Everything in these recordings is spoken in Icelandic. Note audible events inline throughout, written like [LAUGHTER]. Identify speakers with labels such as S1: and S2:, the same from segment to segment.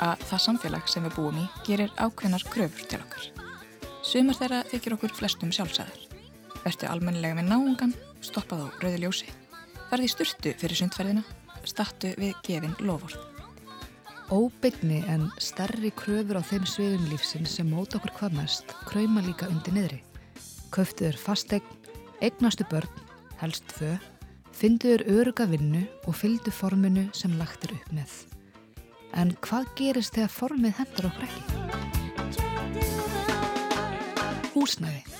S1: að það samfélag sem við búum í gerir ákveðnar kröfur til okkar. Sumar þeirra þykir okkur flestum sjálfsæðar. Vertu almennilega með náungan, stoppað á rauði ljósi, farði styrtu fyrir sundferðina, stattu við gefin lofórð.
S2: Óbyggni en stærri kröfur á þeim sviðum lífsinn sem móta okkur hvað mest kræma líka undir niðri. Köftuður fastegn, egnastu börn, helst þau, fynduður öruga vinnu og fyldu forminu sem lagtir upp með. En hvað gerist þegar formið hendur okkur ekki? Húsnæði.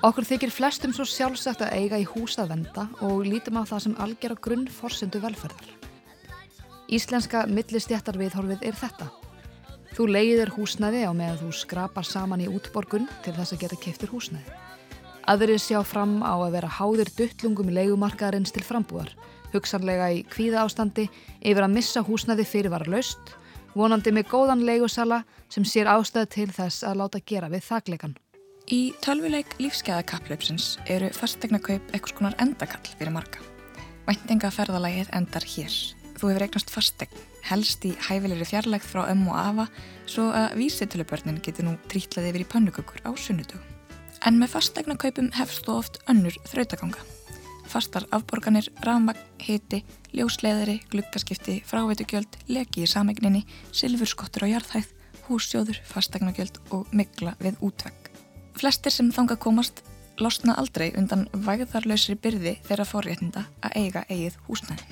S2: Okkur þykir flestum svo sjálfsagt að eiga í hús að venda og lítum á það sem algjör á grunn forsendu velferðar. Íslenska millistjættar viðhorfið er þetta. Þú leiðir húsnæði á með að þú skrapar saman í útborgun til þess að geta keftur húsnæði. Aðrið sjá fram á að vera háðir duttlungum í leigumarkaðarins til frambúðar hugsanlega í kvíða ástandi yfir að missa húsnaði fyrir var laust, vonandi með góðan leigusala sem sér ástæði til þess að láta gera við þakleikan.
S1: Í tölvuleik lífskeiðakappleipsins eru fastegnakaup eitthvað skonar endakall fyrir marga. Væntingaferðalagið endar hér. Þú hefur eignast fastegn, helst í hæfilegri fjarlægð frá ömmu og afa, svo að vísitölubörnin getur nú trítlaði yfir í pannukökur á sunnudögu. En með fastegnakaupum hefst þú oft önnur þrautaganga fastar afborganir, rafmagn, hiti, ljósleðari, gluggaskipti, frávitugjöld, leki í samegninni, silfurskottur á jarðhæð, hússjóður, fastagnagjöld og mikla við útvegg. Flestir sem þanga komast losna aldrei undan vægðarlausri byrði þeirra forréttinda að eiga eigið húsnæði.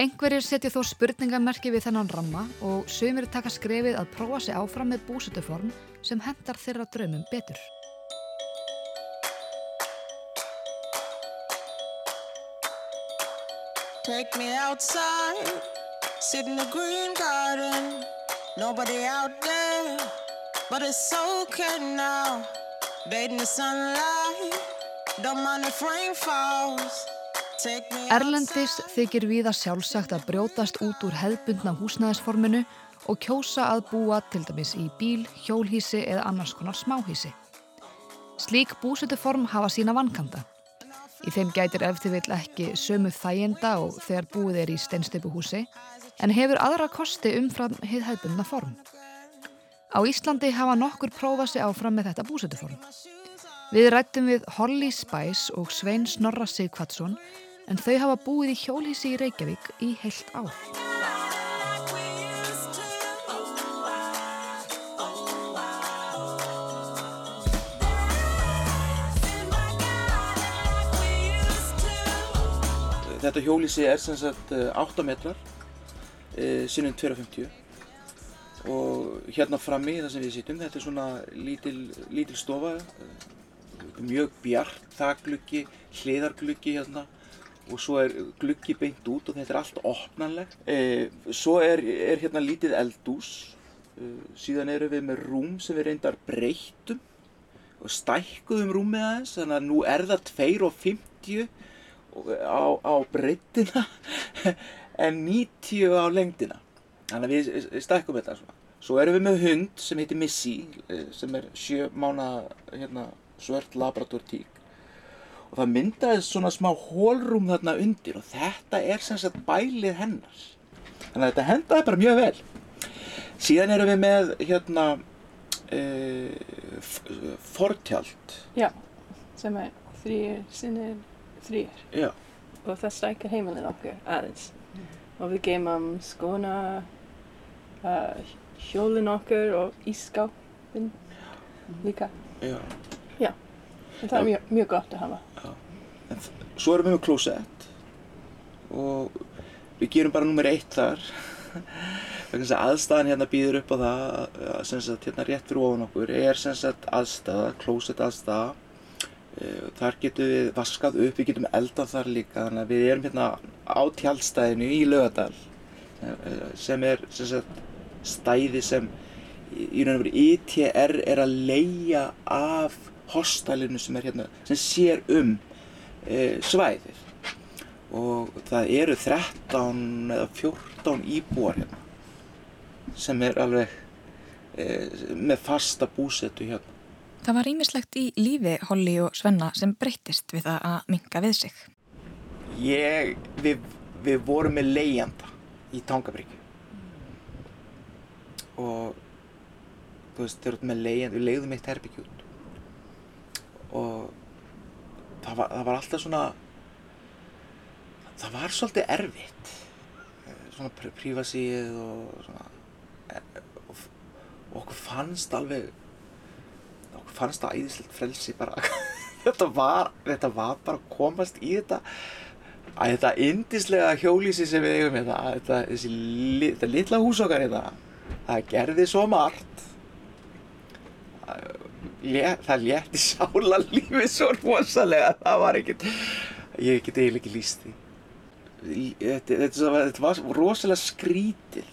S2: Engverjir setja þó spurningamerki við þennan ramma og sömur taka skrefið að prófa sig áfram með búsutuform sem hendar þeirra draumum betur. Take me outside, sit in the green garden. Nobody out there, but it's okay now. Bathe in the sunlight, don't mind if rain falls. Erlendis þykir við að sjálfsagt að brjótast út úr hefðbundna húsnæðisforminu og kjósa að búa til dæmis í bíl, hjólhísi eða annars konar smáhísi. Slík búsutuform hafa sína vankanta. Í þeim gætir eftir vill ekki sömu þæginda og þegar búið er í steinsteipuhúsi en hefur aðra kosti umfram heiðhæðbundna form. Á Íslandi hafa nokkur prófað sig áfram með þetta búsötuform. Við rættum við Holly Spice og Svein Snorra Sigvatsson en þau hafa búið í hjólísi í Reykjavík í heilt ár.
S3: Þetta hjólísi er sem sagt 8 eh, metrar e, sinnum 250 og hérna frammi þar sem við sittum, þetta er svona lítil, lítil stofa, eh, mjög bjart, þakgluggi, hliðargluggi hérna. Og svo er gluggi beint út og þetta er allt opnanlegt. E, svo er, er hérna lítið eldús, e, síðan eru við með rúm sem við reyndar breytum og stækkuðum rúmið aðeins, þannig að nú er það 2,50 á, á breyttina [LAUGHS] en 90 á lengdina þannig að við stækkum þetta svona. svo erum við með hund sem heitir Missy eh, sem er sjö mána hérna, svört labrador tík og það myndaði svona smá hólrum þarna undir og þetta er sem sagt bælið hennar. Þannig að þetta hendaði bara mjög vel. Síðan erum við með hérna e, fortjald.
S4: Já, sem er þrýr sinnir þrýr
S3: Já.
S4: og það stækir heimilin okkur aðeins. Og við geymum skona uh, hjólinn okkur og ískápinn líka.
S3: Já.
S4: Já. það er mjög, mjög gott að hafa.
S3: Svo erum við með klósett og við gerum bara nummer eitt þar. [LAUGHS] Aðstæðan hérna býður upp á það sagt, hérna rétt fyrir ofan okkur er aðstæða, klósett aðstæða Eh, þar getum við vaskað upp, við getum eldað þar líka þannig að við erum hérna á tjálstæðinu í Laugadal eh, sem er sem sagt, stæði sem í raun og veru ITR er að leia af hostalinu sem er hérna sem sér um e, svæðið og það eru 13 eða 14 íbúar hérna sem er alveg e, með fasta búsetu hérna.
S1: Það var ímislegt í lífi Holly og Svenna sem breyttist við það að minga við sig.
S3: Ég, við, við vorum með leigjanda í Tangabryggju og þú veist, þeir eru með leigjanda, við leiðum eitt herbyggj út. Og það var, það var alltaf svona það var svolítið erfitt. Svona pr- prífasíið og svona eh, og, og okkur fannst alveg okkur fannst það æðislegt frelsi bara. [LAUGHS] Þetta var, þetta var bara að komast í þetta að þetta indislega hjólísi sem við eigum hérna, þetta, li- þetta litla hús okkar hérna, það gerði svo margt það létti sála lífið svo rosalega, það var ekkert, ég get eiginlega ekki lýst því. Þetta, þetta, þetta var rosalega skrítið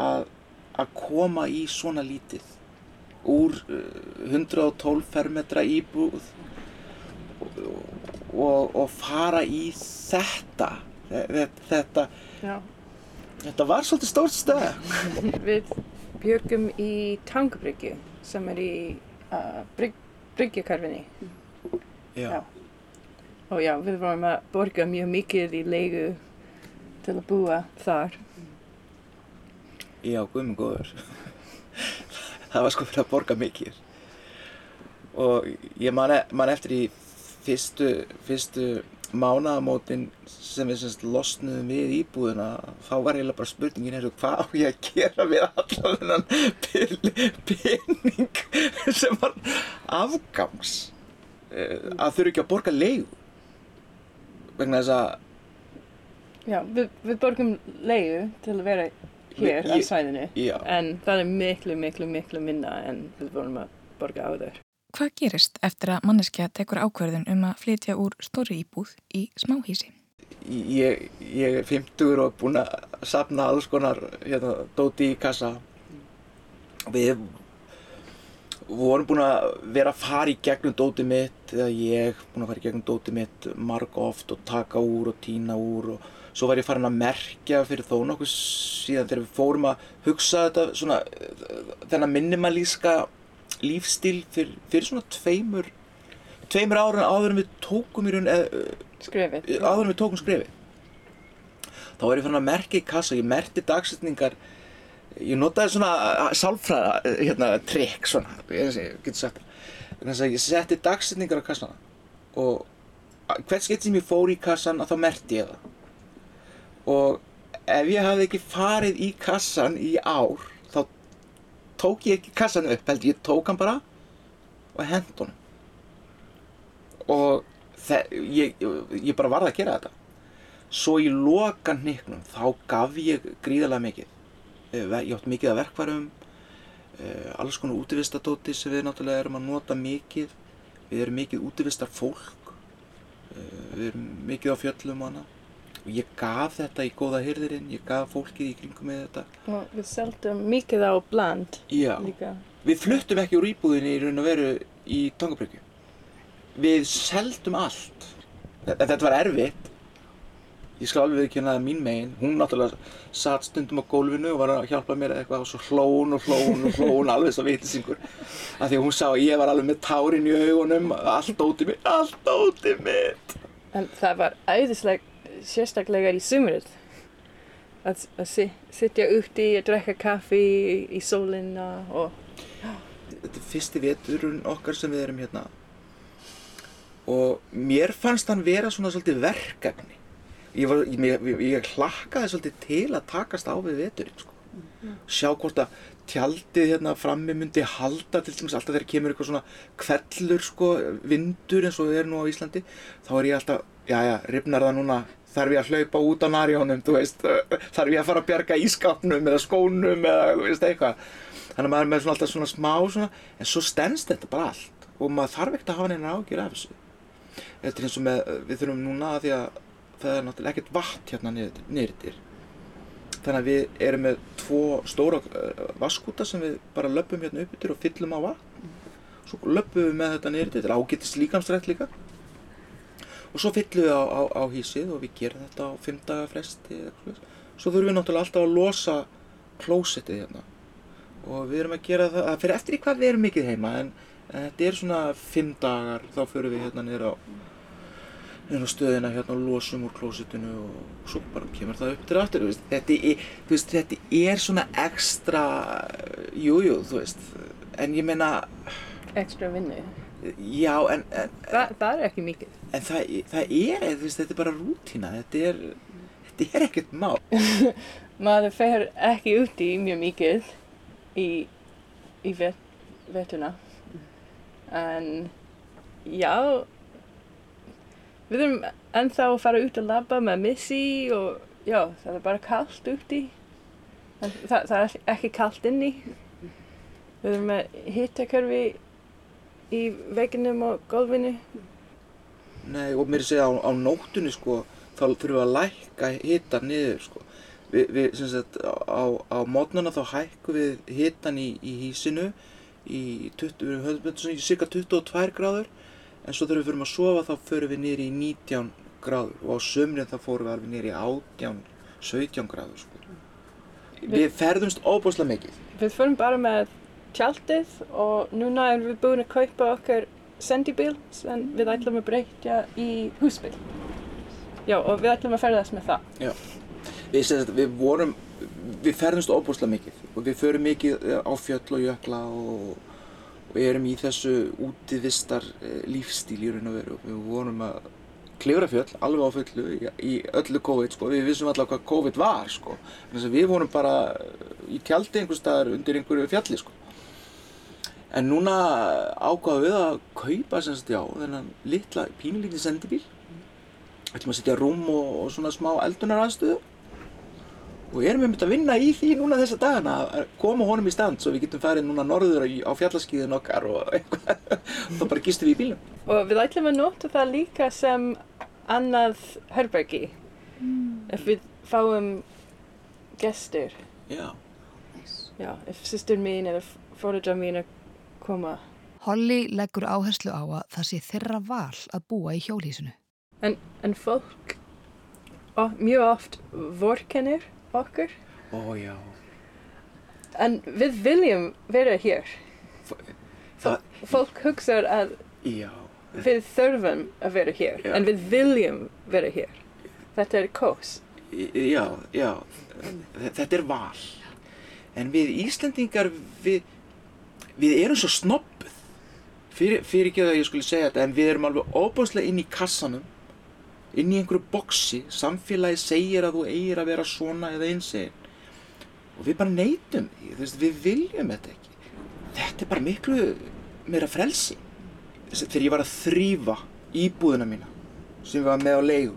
S3: að, að koma í svona lítið úr uh, 112 fermetra íbúð og, og, og fara í þetta þetta, þetta. Þetta var svolítið stórt stöð
S4: Við björgum í Tangabryggju sem er í uh, brygg, bryggjukarfinni. Já. Og já, við vorum að borga mjög mikið í leigu til að búa þar.
S3: Já, guðminn góður. það var sko fyrir að borga mikið. Og ég man, e- man eftir í fyrstu, fyrstu mánaðamótin sem við semst losnuðum við íbúðina, þá var eiginlega bara spurningin eins og hvað á ég að gera við allan þennan pening sem var afgangs. Eh, Að þurfi ekki að borga leigu. Vegna þess að
S4: Já, við, við borgum leigu til að vera hér á.
S3: Já.
S4: En það er miklu, miklu, miklu minna en við vorum að borga áður.
S1: Hvað gerist eftir að manneskja tekur ákverðun um að flytja úr stóri íbúð í smáhísi?
S3: ég, ég er 50 og búinn að safna alls konar hérna, dóti í kassa við vorum búin að vera að fara í gegnum dóti mitt eða ég búin að fara í gegnum dóti mitt marg oft og taka úr og tína úr og svo var ég farin að merkja fyrir þó nokkuð síðan þegar við fórum að hugsa þetta svona þennan minimalíska lífstíl fyrir, fyrir svona tveimur tveimur árun áður en við tókum í raun
S4: Skrefið.
S3: áður en við tókum skrefið þá var ég fann að merkja í kassa ég merkti dagsetningar ég notaði svona sálfræða hérna, trikk svona ég, ég get sagt það. Þess að ég setti dagsetningar á kassana og hvert skipt sem ég fór í kassan að þá merkti ég það og ef ég hafði ekki farið í kassan í ár tók ég ekki kassan upp held ég tók hann bara og hent honum. Og ég, ég bara varð að gera þetta. Svo í loka hniknum þá gaf ég gríðarlega mikið. Eh, ég átt mikið af verkværum eh, alls konar útivistadóti sem við náttúrulega erum að nota mikið. Við erum mikið útivistar fólk eh, við erum mikið á fjöllum og hana og ég gaf þetta í góða hyrðirinn ég gaf fólkið í kringum með þetta
S4: Og við seldum mikið á bland
S3: Já.
S4: líka.
S3: Við fluttum ekki úr íbúðinni í raun og veru í Tangabryggju. Við seldum allt. Þe- Þetta var erfitt. Ég skal alveg ekki að mín megin. Hún náttúrulega satt stundum á gólfinu og var að hjálpa mér eitthvað og svo hlón og hlón og hlón alveg svo vitlisingur. Af því að hún sá að ég var alveg með tárin í augunum, allt ótið mitt, allt ótið mitt.
S4: En það var æðisleg sérstaklega í sumrið. Að, að si, sitja úti að drekka kaffi í, sólina og
S3: þetta er fyrsti veturinn okkar sem við erum hérna og mér fannst hann vera svona svolítið verkefni ég, var, ég, ég, ég hlakkaði svolítið til að takast á við veturinn sko. sjá hvort að tjaldið hérna frammi myndi halda til dæmis alltaf þegar kemur eitthvað svona kvellur sko, vindur eins og við erum nú á Íslandi þá er ég alltaf, já já, rifnar það núna þarf ég að hlaupa út á narjónum þú veist, [LAUGHS] þarf ég að fara að bjarga ískapnum eða skónum eða þú veist eitthvað. Þannig að maður er með svona alltaf svona smá svona, en svo stendst þetta bara allt og maður þarf ekkert að hafa neina ágjur af þessu. Er eins og með, við þurfum núna að því að það er náttúrulega ekkert vatn hérna niður, niður þannig að við erum með tvo stóra uh, vaskúta sem við bara löpum hérna upp yfir og fyllum á vatn. Svo löpum við með þetta niður þetta er ágættis líkamsrætt líka. Og svo fyllum við á, á, á hísið og við gerum þetta á fimm daga fresti svo þurfum við náttúrulega alltaf að losa klósettið hérna. Og við erum að gera það, það fyrir eftir í hvað við erum mikið heima en, en þetta er svona fimm dagar þá förum við hérna niður á niður á stöðina hérna og losum úr klósettinu og svo bara kemur það upp til aftur veist. Þetta, er, veist, þetta er svona ekstra jújú, jú, þú veist en ég meina,
S4: Ekstra vinnu.
S3: já en, en,
S4: Þa, það er ekki mikið.
S3: En það, það er, veist, þetta er bara rútína, þetta er, þetta er ekkert mál. [LAUGHS]
S4: Maður fer ekki úti mjög mikið í, í vet, vetuna. En já, við erum ennþá að fara út að labba með Missy og já, það er bara kallt úti. En það, það er ekki kallt inni. Við erum með hittakörfi í vegginum og gólfinu.
S3: Nei, og mér er að á, á nóttunni, sko, þá þurfum við að lækka hitan niður, sko. Við, við sem sagt, á, á mótnana þá hækkum við hitan í, í hísinu í 20, við höfum þetta svona í cirka 22 gráður, en svo þegar við förum að sofa þá förum við niður í 19 gráður og á sömrinn þá fórum við alveg niður í 18, 17 gráður, sko. Við ferðumst óbúslega mikið.
S4: Við förum bara með tjaldið og núna erum við búin að kaupa okkar sendibíl sem við ætlum að breytja í húsbíl. Já, og við ætlum að ferðast með það.
S3: Já. Við, við vorum, við ferðumst óbúslega mikið og við förum mikið á fjöll og jökla og, og erum í þessu útivistar eh, lífstíl í raun og veru. Við vorum að klifra fjöll alveg á fullu í, í öllu COVID sko. Við vissum alltaf hvað COVID var sko. Þannig að við vorum bara í tjaldi einhver staðar undir einhverju fjalli sko. En núna ákvaðum við að kaupa sem sagt já, þennan litla, pínulítið sendibíl. ætlum að setja rúm og, og svona smá eldunar og erum við myndið að vinna í því núna þessa dagana að koma honum í stand svo við getum farið núna norður á, á fjallaskíðin okkar og eitthvað [LAUGHS] þá bara gistum við í bílum.
S4: Og við ætlum að nota það líka sem annað herbergi. Ef við fáum gestur.
S3: Já.
S4: Já, ef sýstur mín eða fóruðra mín að koma.
S5: Holly leggur áherslu á að það sé þeirra val að búa í hjólísinu.
S4: En, en fólk ó, mjög oft vorkennir okkur.
S3: Ó já.
S4: En við viljum vera hér.
S3: Það,
S4: Fólk hugsa að
S3: já.
S4: við þurfum að vera hér,
S3: Já.
S4: en við viljum vera hér. Þetta er kós.
S3: Já, já. Þetta er val. En við Íslendingar, við, við erum svo snobbuð. Fyrir, fyrir ekki að ég skulle segja þetta, en við erum alveg óbúslega inn í kassanum, inn í einhverju boksi, samfélagi segir að þú eigir að vera svona eða einsegin. Og við bara neytum því, þú veist, við viljum þetta ekki. Þetta er bara miklu meira frelsi. Þegar ég var að þrýfa íbúðina mína, sem ég var með á leigu,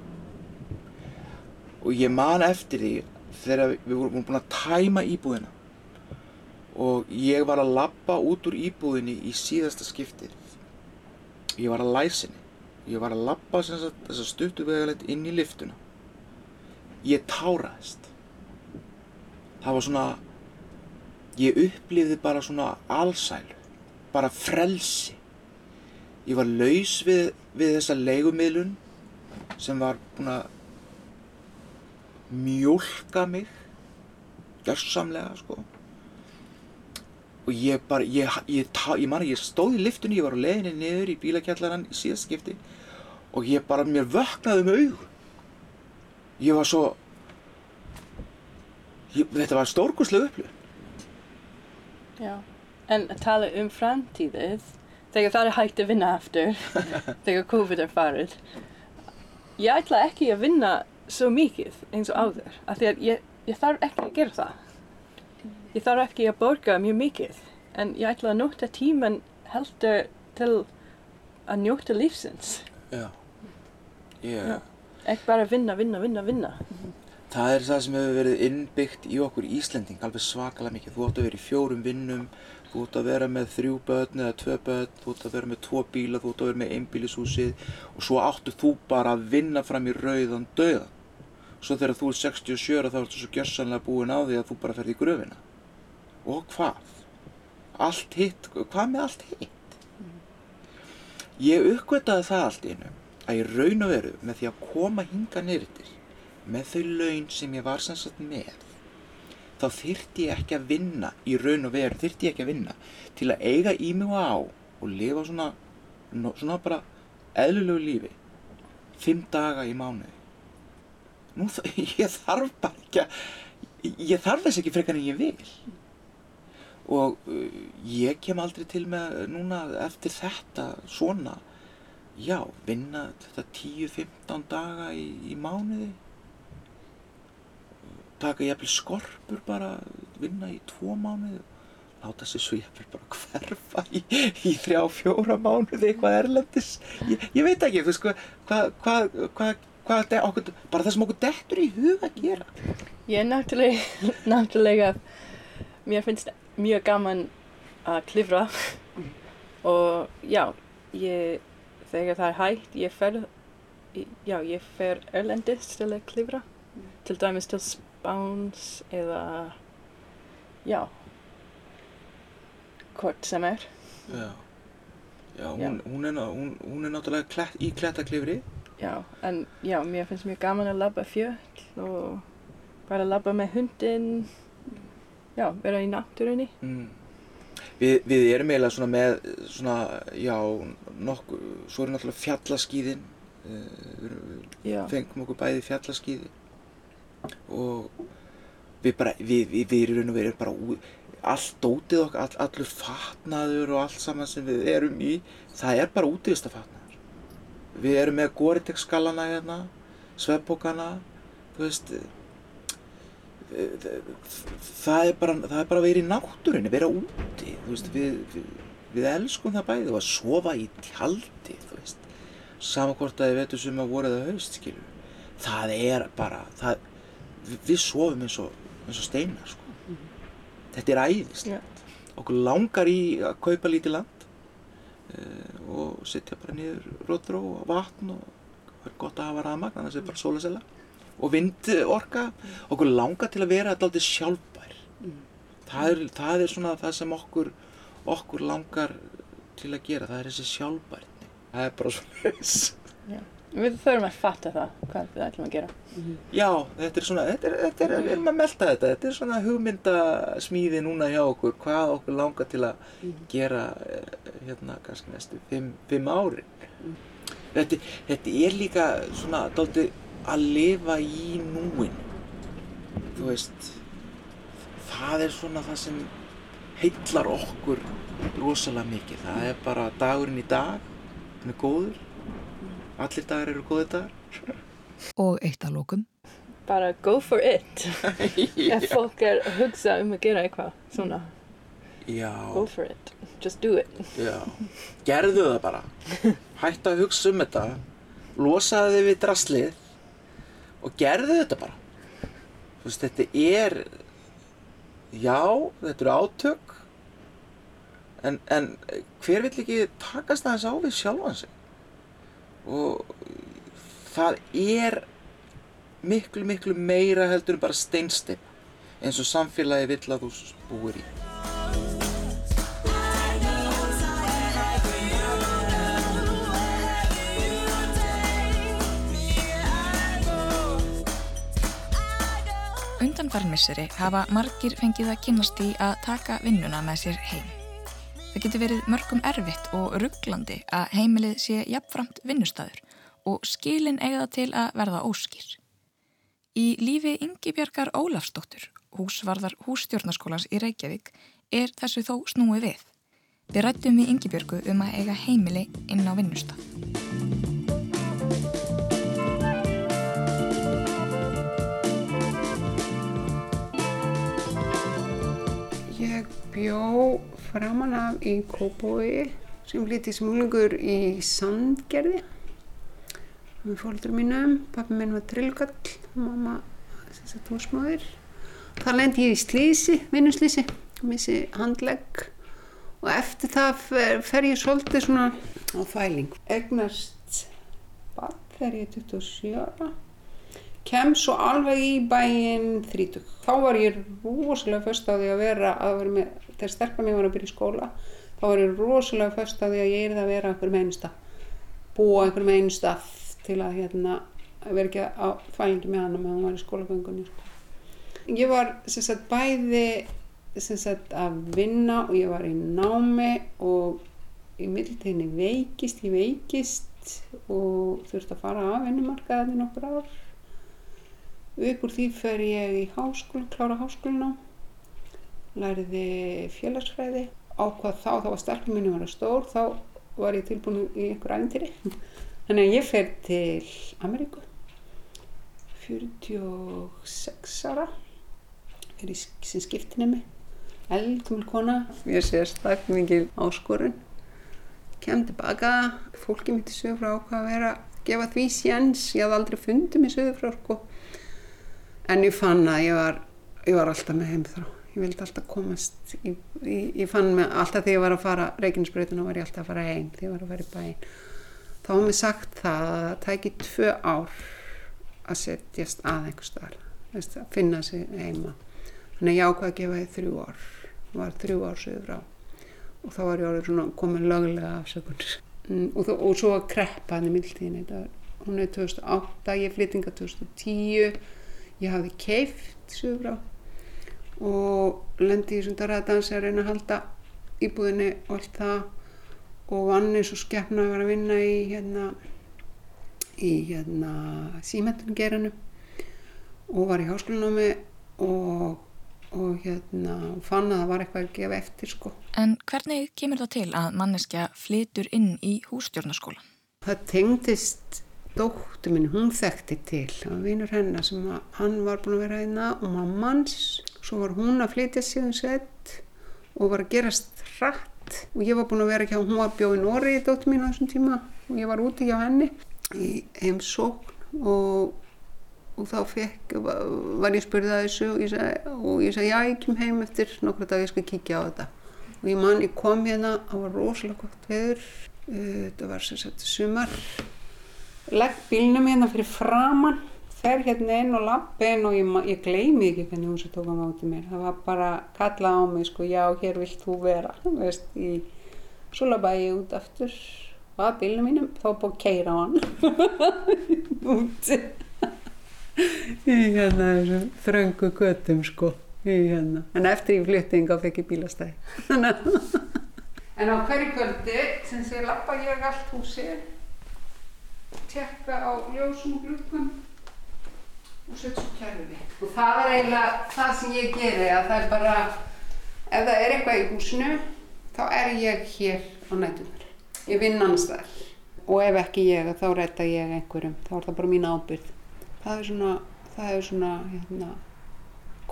S3: og ég man eftir því þegar við vorum búin að tæma íbúðina og ég var að labba út úr íbúðinni í síðasta skiptið ég var að læsinni ég var að sem sagt, þessa stuttu vegalegt inn í liftuna. Ég táraðist. Það var svona ég upplifði bara svona alsælu bara frelsi. Ég var laus við, við þessa leigumiðlun sem var búin að mjólka mig gjörsamlega sko. Og ég bara ég, ég, ég, ég man að ég stóð í liftunni ég var á leiðinni niður í bílakjallarann í síðast skipti og ég bara mér vöknaði um augu. Ég var svo ég, þetta var stórkurslega upplifun.
S4: Já. En að tala um framtíðið, þegar það er hægt að vinna aftur, [LAUGHS] þegar COVID er farið, ég ætla ekki að vinna svo mikið eins og áður, af því að ég, ég þarf ekki að gera það. Ég þarf ekki að borga mjög mikið, en ég ætla að nota tíman heldur til að njóta lífsins.
S3: Já ég,
S4: Já. Ekki bara vinna, vinna, vinna, vinna.
S3: Það er það sem hefur verið innbyggt í okkur Íslending alveg svakalega mikið. Þú átt að vera í fjórum vinnum, þú átt að vera með þrjú börn eða tvö börn, þú átt að vera með tvo bíla, þú átt að vera með einbílishúsið og svo áttu þú bara að vinna fram í rauðan döðan. Svo þegar þú er 67 ára þá ertu svo gjörsanlega búin á því að þú bara ferð í gröfina. Og hvað? Allt hitt, hvað með allt hitt? Ég uppgötaði það allt í einu að ég raun og veru með því að koma hinga neyrir með þau laun sem ég var sem sagt með þá þyrti ég ekki að vinna í raun og veru, þyrti ég ekki að vinna til að eiga í mig og á og lifa svona, svona bara eðlulegu lífi. Fimm daga í mánuði. Nú [LAUGHS] ég þarf bara ekki að ég þarf þess ekki frekar en ég vil og uh, ég kem aldrei til með núna eftir þetta svona. Já, vinna þetta 10-15 daga í, í mánuði. Taka jæfnvel skorpur bara vinna í tvo mánuði. Láta sér svo jæfnvel bara hverfa í, í þrjá, fjóra mánuði eitthvað erlendis. Ég, ég veit ekki, þú veist hvað hvað, hvað, bara það sem okkur dettur í huga að gera.
S4: Ég er náttúrulega [LAUGHS] náttúrulega mér finnst mjög gaman að klifra og já, ég, þegar það er hægt, ég fer, já, ég fer erlendis til að klifra, mm. til dæmis til Spáns eða, já, hvort sem er.
S3: Já, já, hún. Hún, er, hún, hún er náttúrulega klætt, í klættaklifri.
S4: Já, en já, mér finnst mjög gaman að labba fjöll og bara labba með hundin já, vera í náttúrunni. Mm.
S3: Við, við erum eiginlega svona með svona, já, nokkuð, svo er náttúrulega fjallaskýðin, uh, við fengum okkur bæði fjallaskýði og við bara, við, við, við erum við erum bara úr, allt dótið okkar, all, allur fatnaður og allt saman sem við erum í, það er bara útíðistafatnaður. Við erum með Gore-Tex skallana hérna, sveppbókana, þú veist, það er bara, það er bara að vera í náttúrunni, vera úti, veist, við, við, við elskum það bæði og að sofa í tjaldi, þú veist, saman hvort að við veitum sem að voru það haust, skilur, það er bara, það, við sofum eins og, eins og steinar, sko, mm -hmm. þetta er æðist, yeah. okkur langar í að kaupa lítið land uh, og setja bara niður rótró og vatn og það er gott að hafa rafmagn, að það er bara sólasella og vindorka okkur langar til að vera alltaf sjálfbær mm. það, er, það er svona það sem okkur okkur langar til að gera það er þessi sjálfbærni það er bara svona
S4: við þurfum að fatta það hvað við ætlum að gera
S3: mm. já, þetta er svona þetta er, þetta er, við erum að melda þetta þetta er svona hugmyndasmíði núna hjá okkur hvað okkur langar til að mm. gera eh, hérna kannski næstu fimm, fimm ári mm. þetta, þetta er líka svona dálti að lifa í núin þú veist það er svona það sem heillar okkur rosalega mikið. Það er bara dagurinn í dag hann er góður. Allir dagar eru góðir dagar. [LAUGHS]
S5: Og eitt að lókum
S4: bara go for it. [LAUGHS] Ef fólk er að hugsa um að gera eitthvað svona
S3: Já.
S4: go for it, just do it.
S3: Já. gerðu það bara. [LAUGHS] Hætta að hugsa um þetta. Losaði við drasslið og gerðu þetta bara. Þú veist þetta er já þetta eru átök en, en hver vill ekki takast aðeins á við sjálfan sig? Og það er miklu miklu meira heldur en bara steinstip eins og samfélagi vill að þú búir í
S1: Undanfarnmisseri hafa margir fengið að kynast í að taka vinnuna með sér heim. Það getur verið mörgum erfitt og rugglandi að heimilið sé jafnframt vinnustæður og skilin eiga það til að verða óskýr. Í lífi Ingi Björgar Ólafsdóttur, húsvarðar hússtjórnaskólans í Reykjavík, er þessu þó snúi við. Við rættum við Ingi Björgu um að eiga heimili inn á vinnustæð.
S6: Bjó framan af í Kópói sem lítið smúlingur í Sandgerði. Með fólkdur mínum pappi minn var trillgall mamma þess að húsmáður þar lendi ég í slísi, vinnuslísi missi handlegg og eftir það fer, fer ég svolítið svona á fæling egnast bad þegar ég er 27 ára kem svo alveg í bæinn 30. Þá var ég rosalega först á því að vera, að vera með, þegar sterkar mér var að byrja í skóla, þá var ég rosalega först á því að ég er það að vera með einsta búa einhverjum einu stað til að hérna vera ekki á fælingi með hana meðan hún var í skólagöngunni sko. ég var sagt bæði sagt að vinna og ég var í námi og í middeltíðinni veikist ég veikist og þurfti að fara af vinnumarkaðinni nokkur ár upp úr því fer ég í háskóla, klára háskólinu læriði félagsfræði. Ákvað þá, þá var stelpum minni vera stór þá var ég tilbúin í einhver æfintýri þannig að ég fer til Ameríku. 46 ára. Er í sem skiptinemi. Eldumil kona. Ég sé stakk mikið áskorun. Kem tilbaka fólki mitt í sögur frá hvað að vera gefa því séns, ég hafði aldrei fundið mér sögur frá sko en ég fann að ég var, ég var alltaf með heimþrá. Ég vildi alltaf komast ég, ég, ég fann mig alltaf þegar ég var að fara Reykjanesbreytuna var ég alltaf að fara einn þegar ég var að fara í bæinn. Þá var mér sagt það að það tæki tvö ár að setjast að einhver staðar að finna sig heima. Þannig að ég ákvaði að gefa þið þrjú ár. Var þrjú ár sögur frá og þá var ég orðið svona komin lögulega afsökunir mm, og, og svo að kreppa hann í mildtíðin hún er 2008, ég flyttinga 2010 ég hafði keift sögur frá og lendi í svona ræðdansi að reyna að halda íbúðinni og allt það og vann eins og skeppna að vera að vinna í hérna í hérna símentungeranum og var í háskólanámi og, og hérna fann að það var eitthvað að gefa eftir sko.
S1: En hvernig kemur það til að manneskja flytur inn í hússtjórnaskólan?
S6: Það tengdist dóttu minn, hún þekkti til. Var vinur hennar sem að, hann var búin að vera einna og mammans svo var hún að flytja síðan sett og var að gerast hratt. Og ég var búin að vera ekki á, hún var bjóð í Nóri í dóttu mín á þessum tíma og ég var úti hjá henni í heimsókn. Og, og þá fekk, var ég spurðið að þessu og ég sagði, og sagði já ég kem heim eftir nokkru dag ég skal kíkja á þetta. Og ég man, ég kom hérna, það var rosalega gott veður þetta var sem sagt sumar legg bílnum hérna fyrir framann fer hérna inn og lappi inn og ég, ég gleymi ekki hvernig hún svo tók á máti mér. Það var bara kallað á mig sko já hér vilt þú vera veist, í, svo labbaði ég út aftur. Og að bílnum mínum þá búið að keira á hann. [LAUGHS] Úti í hérna þessu þröngu göttum sko í hérna. En eftir ég flyttinga fekk ég bílastæði. [LAUGHS] En á hverju kvöldi sem sé lappa ég allt húsið tjekka á ljósum og glukkum og setja svo kjærfi og það er eiginlega það sem ég geri að það er bara ef það er eitthvað í húsinu þá er ég hér á nætunar ég vinn annars þar og ef ekki ég þá rætta ég einhverjum. Þá er það bara mín ábyrð það er svona, það er svona hérna,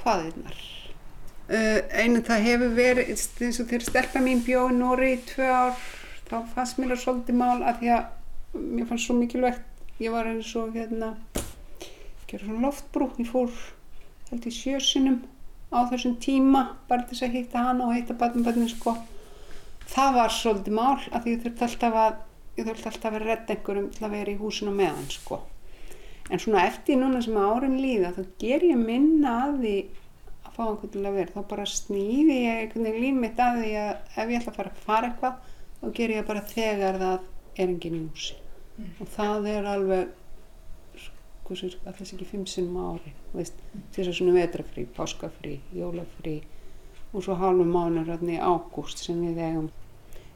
S6: hvaðirnar uh, einu það hefur verið eins og þegar stelpa mín bjóð í Nóri í tvö ár þá fannst mér það svolítið mál að því að mér fannst svo mikilvægt ég var eins og hérna gera svona loftbrú ég fór held í sjösunum á þessum tíma bara til þess að hitta hana og hitta batnum sko. það var svolítið mál að ég þurfti alltaf að ég þurfti alltaf að vera redd einhverjum til að vera í húsinu með hann sko. en svona eftir núna sem árin líða þá ger ég minna að því að fá einhvern til að vera þá bara snýði ég einhvern veginn líf mitt að því að ef ég ætla að fara að fara eitthvað þá ger ég bara þegar það er enginn í húsi mm. og það er alveg sko cirka þess ekki fimm sinnum ári veist, þess að svona vetrafrí, páskafrí, jólafrí og svo hálfum mánu rann í ágúst sem við eigum.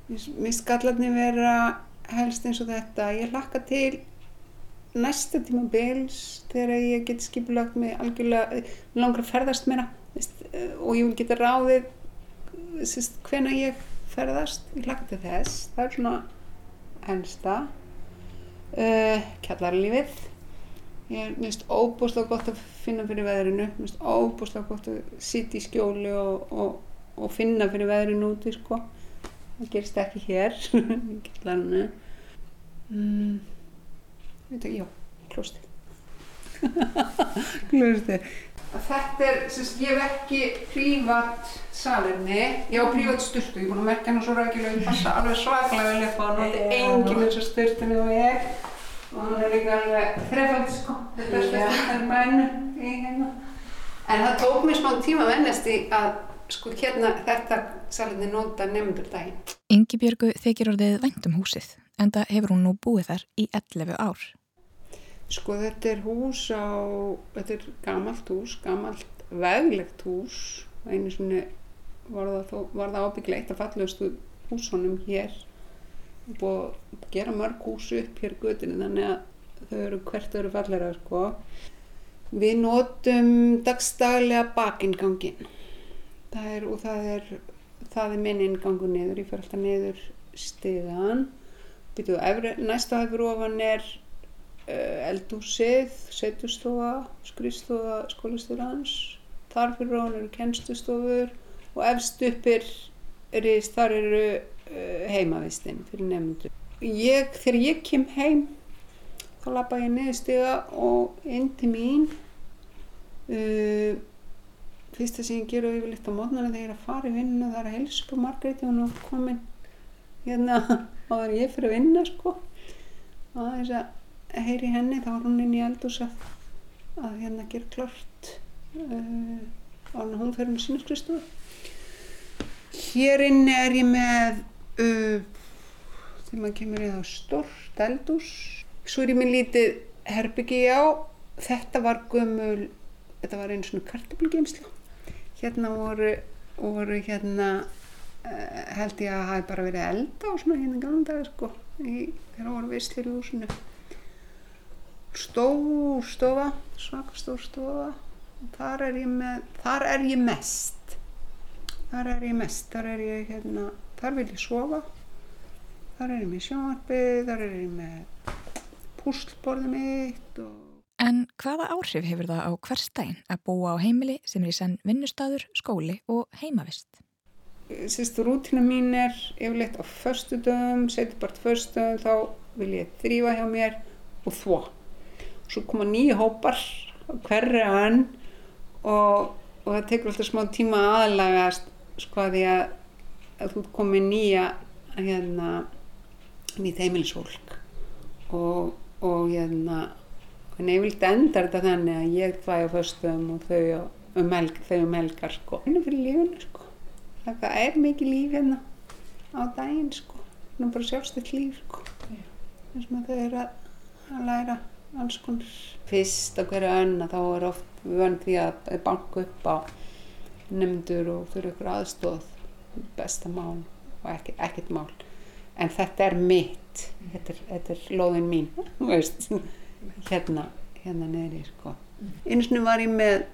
S6: Mér skallarni vera helst eins og þetta. Ég hlakka til næsta tíma bils þegar ég get skipulagt mig algjörlega langar að ferðast veist, og ég vil geta ráðið hvena ég ferðast. Ég hlakka til þess. Það er svona helsta uh, kjallarlífið ég finnst óbúslega gott að finna fyrir veðrinu. Mér finnst óbúslega gott að sitja í skjóli og, og, og finna fyrir veðrinu úti sko. það gerist ekki hér [LAUGHS] í kjallarinu mm, veit ekki, já, klósti [LAUGHS] þetta er, sérst, ég hef ekki prívat salerni, ég á prívat styrtu ég er búin að merka hennar svo rækilega ég passa alveg svaklega vel upp á hann þetta er enginn eins og styrtunni og ég. Og hann er líka alveg þrefald sko þetta er styrtunni menn hérna. en það tók mér smá tíma að vennast í að sko hérna þetta salerni nota nefndur daginn.
S1: Ingi Björgu þykir orðið væntum húsið en það hefur hún nú búið þar í 11 ár.
S6: Sko þetta er hús á, þetta er gamalt hús, gamalt veglegt hús. Einu svona var það, það ábyggleitt að fallegustu húsunum hér. Búið að gera mörg hús upp hér götinu þannig að þau eru hvert öru fallegra sko. Við notum dagstaglega bakingangin. Og það er, það er minn ingangu niður, ég fer alltaf niður stigan. Býtu, efri, næsta hefur ofan er eldúsið, setustofa, skrifstofa skólastjórans. Þar fyrir ofan eru kennstustofur og efst uppir rist, þar eru uh, heimavistinn fyrir nefndu. Ég, þegar ég kem heim þá lappa ég niður stiga og inn til mín uh, fyrsta sem ég gera yfirleitt á mótnarna þegar ég er að fara í vinnuna það er að helsa upp á Margréti hún er komin hérna [LAUGHS] áður en ég fyrir að vinna sko og þess að heyri henni þá var hún inn í eldús að, að hérna gera klart uh, áður en hún fyrir með sína skristofu hér inni er ég með uh, þegar maður kemur í það stort eldús svo er ég með lítið herbyggi á þetta var gömul þetta var einu svona kartablugeimsla hérna voru, voru hérna uh, held ég að það hafi bara verið elda og svona hérna ganum dag sko í, þegar voru vislir í húsinu stór stofa svaka stór stofa þar er með þar er ég mest þar er ég mest þar er ég hérna þar vil ég sofa þar er ég með sjónvarpið þar er ég með púslborðið mitt og
S1: En hvaða áhrif hefur það á hverstægin að búa á heimili sem er í senn vinnustadur, skóli og heimavist?
S6: sérst, rútina mín er yfirleitt á förstu dögum, setjum bara förstu dögum, þá vil ég þrýfa hjá mér og þvó. Svo koma nýju hópar hverri önn og, og það tekur alltaf smá tíma að aðlagast sko að því að, að þú ert komið nýja hérna nýtt heimilisfólk og, og hérna en yfirleitt endar þetta þannig að ég þvæ á föstum og þau um helg, þau um helgar sko. Henni fyrir lífinu sko. Það er mikið líf hérna á daginn sko. Nú bara sjálfstætt líf sko. þess að þau eru að, að læra alls konar. Fyrst á hverju önn að þá er oft vönn því að banka upp á nefndur og þurfa ykkur aðstóð besta mál og ekki, ekkert mál. En þetta er mitt, þetta er, þetta er lóðin mín, veist, hérna, hérna neðri sko. Einu sinni var ég með,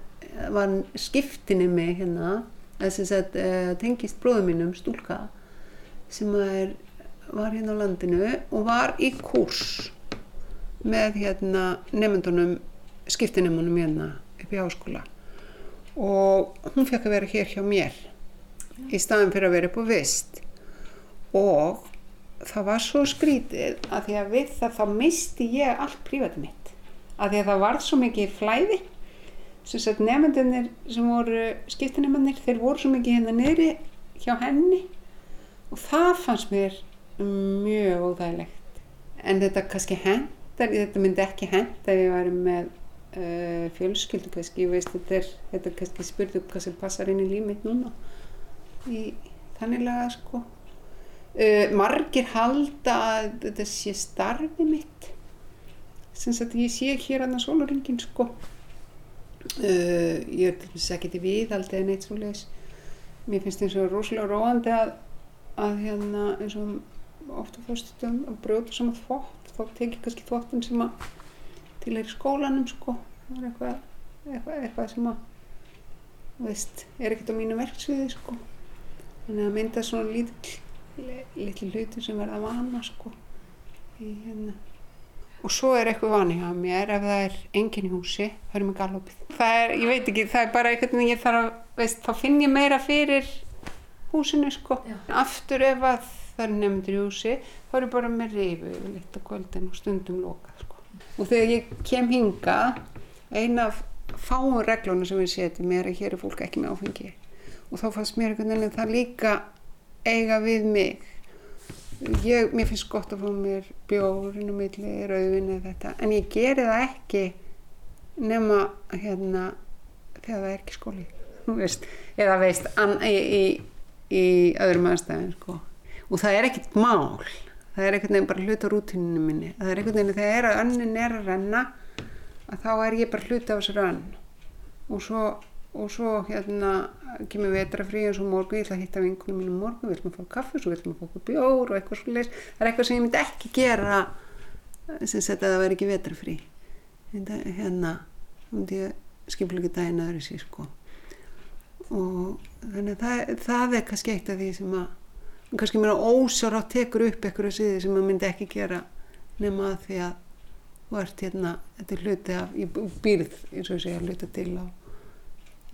S6: var skiptinni mig hérna, þess að uh, tengist bróðum mínum, stúlka, sem er, var hérna á landinu og var í kurs með hérna nefndunum, skiptinemunum hérna upp í háskóla. Og hún fekk að vera hér hjá mér í staðin fyrir að vera upp á vist. Og það var svo skrítið að því að við það þá misti ég allt prívatið mitt. Að því að það varð svo mikið flæði. Sem sagt nefndunir sem voru skiptinemannir þeir voru svo mikið hérna niðri hjá henni. Og það fannst mér mjög óþægilegt. En þetta kannski hendar þetta myndi ekki henda ef ég væri með uh, fjölskyldu kannski, ég veist þetta er þetta er kannski spurðu hvað sem passar inn í líf mitt núna í þannig laga sko. Uh, margir halda að þetta sé starfi mitt. Sem sagt ég sé hér hann að sólaringin sko. Uh, ég er til dæmis ekkert í viðhaldi en eitt svo leis mér finnst eins og rosalega róandi að, að hérna eins og ofta fyrstum að brjóta saman þvott þá tekið kannski þvottin sem að til er í skólanum sko. Það er eitthvað, eitthvað, eitthvað sem að veist, er ekkert á mínu verksviði sko. Þannig að mynda svona lítill litli hluti sem verða vana sko í hérna. Og svo er eitthvað vani hjá mér ef það er enginn í húsi, það er með galopið það er, ég veit ekki, það er bara eitthvað ég þarf að, veist, þá finn ég meira fyrir húsinu sko. Já. aftur ef að það er nefndur í húsi þá er ég bara með reyfu yfir litt á kvöldin og stundum lokað sko. Og þegar ég kem hinga eina af fáum reglunum sem ég seti mér er að hér er fólk ekki með áfengi. Og þá fannst mér einhvern veginn það líka eiga við mig. Ég, mér finnst gott að fá mér bjórinn og milli, rauðin eða þetta en ég geri það ekki nema hérna þegar það er ekki skóli [LAUGHS] veist, eða veist í, í, í öðrum aðstæðum sko. Og það er ekkert mál. Það er einhvern veginn bara hluta rútininu minni. Það er einhvern veginn þegar að önnin er að renna að þá er ég bara hluta af þessari önn. Og svo, og svo hérna kemur vetrafrí eins og morgu ég ætla að hitta vinkunum mínu morgu, við ætlum að fá kaffi svo við ætlum að fá okkur bjór og eitthvað svo leis það er eitthvað sem ég myndi ekki gera sem að það væri ekki vetrafrí hérna myndi ég skipla ekki daginn aðri sér sko. Og þannig að það, það er kannski eitt af því sem að kannski mér ósár á tekur upp eitthvað síði sem maður myndi ekki gera nema að því að þú ert hérna, þetta er hluti af ég býrð, eins og ég segja, hluti til á,